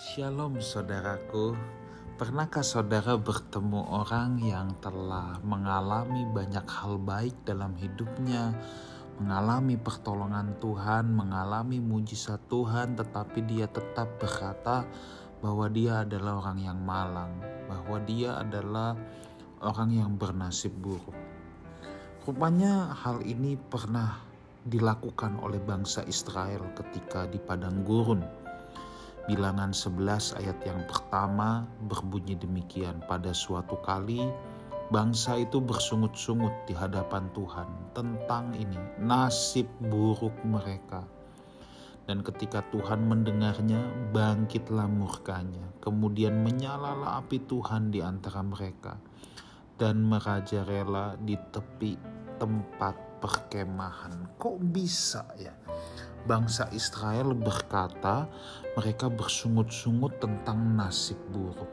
Shalom saudaraku, pernahkah saudara bertemu orang yang telah mengalami banyak hal baik dalam hidupnya, mengalami pertolongan Tuhan, mengalami mujizat Tuhan, tetapi dia tetap berkata bahwa dia adalah orang yang malang, bahwa dia adalah orang yang bernasib buruk. Rupanya hal ini pernah dilakukan oleh bangsa Israel ketika di padang gurun Bilangan 11 ayat yang pertama berbunyi demikian. Pada suatu kali bangsa itu bersungut-sungut di hadapan Tuhan tentang ini, nasib buruk mereka. Dan ketika Tuhan mendengarnya, bangkitlah murkanya. Kemudian menyalalah api Tuhan di antara mereka. Dan merajalela di tepi tempat perkemahan. Kok bisa ya? Bangsa Israel berkata mereka bersungut-sungut tentang nasib buruk.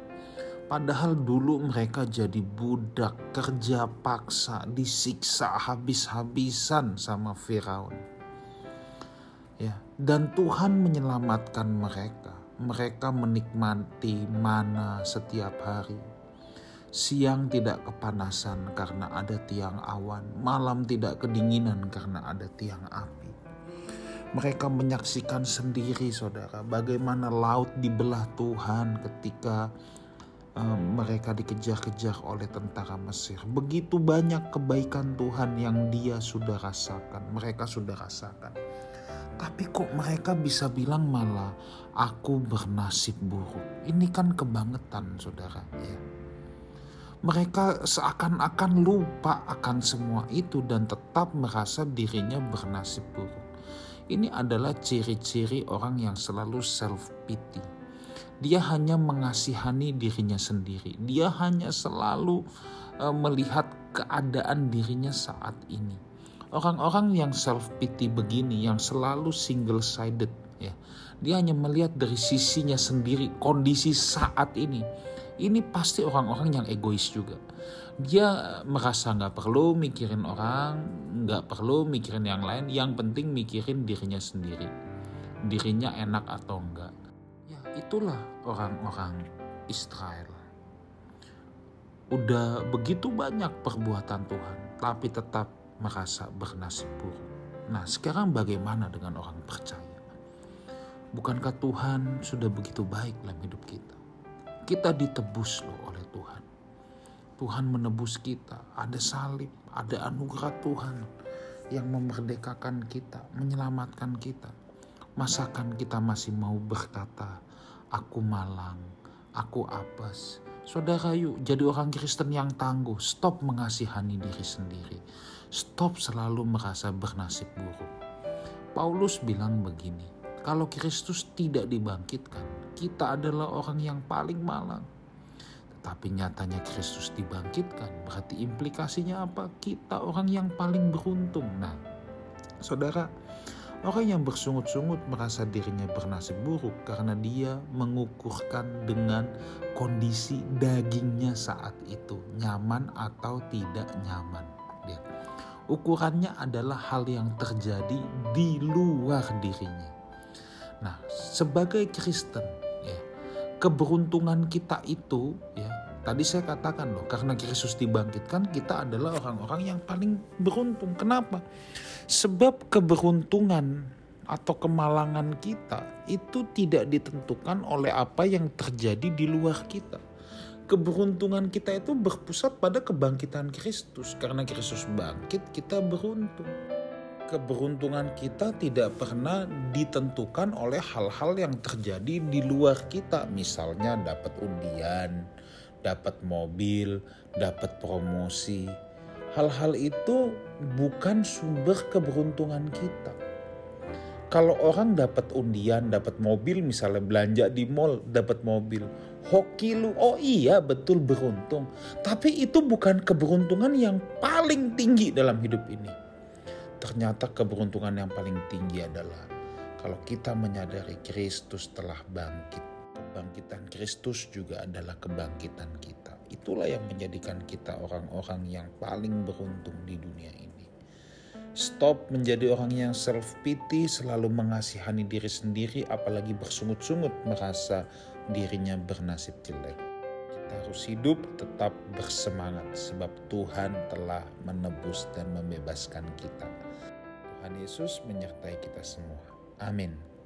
Padahal dulu mereka jadi budak, kerja paksa, disiksa habis-habisan sama Firaun. Ya, dan Tuhan menyelamatkan mereka. Mereka menikmati mana setiap hari. Siang tidak kepanasan karena ada tiang awan, malam tidak kedinginan karena ada tiang api mereka menyaksikan sendiri, saudara, bagaimana laut dibelah Tuhan ketika um, mereka dikejar-kejar oleh tentara Mesir. Begitu banyak kebaikan Tuhan yang dia sudah rasakan, mereka sudah rasakan. Tapi kok mereka bisa bilang malah aku bernasib buruk. Ini kan kebangetan saudara ya. Mereka seakan-akan lupa akan semua itu dan tetap merasa dirinya bernasib buruk. Ini adalah ciri-ciri orang yang selalu self pity. Dia hanya mengasihani dirinya sendiri. Dia hanya selalu uh, melihat keadaan dirinya saat ini. Orang-orang yang self pity begini yang selalu single sided ya. Dia hanya melihat dari sisinya sendiri kondisi saat ini. Ini pasti orang-orang yang egois juga dia merasa nggak perlu mikirin orang, nggak perlu mikirin yang lain, yang penting mikirin dirinya sendiri, dirinya enak atau enggak. Ya itulah orang-orang Israel. Udah begitu banyak perbuatan Tuhan, tapi tetap merasa bernasib buruk. Nah sekarang bagaimana dengan orang percaya? Bukankah Tuhan sudah begitu baik dalam hidup kita? Kita ditebus loh oleh Tuhan Tuhan menebus kita, ada salib, ada anugerah Tuhan yang memerdekakan kita, menyelamatkan kita. Masakan kita masih mau berkata, aku malang, aku apes. Saudara yuk jadi orang Kristen yang tangguh, stop mengasihani diri sendiri. Stop selalu merasa bernasib buruk. Paulus bilang begini, kalau Kristus tidak dibangkitkan, kita adalah orang yang paling malang tapi nyatanya Kristus dibangkitkan, berarti implikasinya apa? Kita orang yang paling beruntung. Nah, saudara, orang yang bersungut-sungut merasa dirinya bernasib buruk karena dia mengukurkan dengan kondisi dagingnya saat itu, nyaman atau tidak nyaman. Ya. Ukurannya adalah hal yang terjadi di luar dirinya. Nah, sebagai Kristen, ya, keberuntungan kita itu ya Tadi saya katakan loh, karena Kristus dibangkitkan, kita adalah orang-orang yang paling beruntung. Kenapa? Sebab keberuntungan atau kemalangan kita itu tidak ditentukan oleh apa yang terjadi di luar kita. Keberuntungan kita itu berpusat pada kebangkitan Kristus. Karena Kristus bangkit, kita beruntung. Keberuntungan kita tidak pernah ditentukan oleh hal-hal yang terjadi di luar kita. Misalnya dapat undian, dapat mobil, dapat promosi. Hal-hal itu bukan sumber keberuntungan kita. Kalau orang dapat undian, dapat mobil, misalnya belanja di mall, dapat mobil, hoki lu, oh iya betul beruntung. Tapi itu bukan keberuntungan yang paling tinggi dalam hidup ini. Ternyata keberuntungan yang paling tinggi adalah kalau kita menyadari Kristus telah bangkit kebangkitan Kristus juga adalah kebangkitan kita. Itulah yang menjadikan kita orang-orang yang paling beruntung di dunia ini. Stop menjadi orang yang self pity, selalu mengasihani diri sendiri, apalagi bersungut-sungut merasa dirinya bernasib jelek. Kita harus hidup tetap bersemangat sebab Tuhan telah menebus dan membebaskan kita. Tuhan Yesus menyertai kita semua. Amin.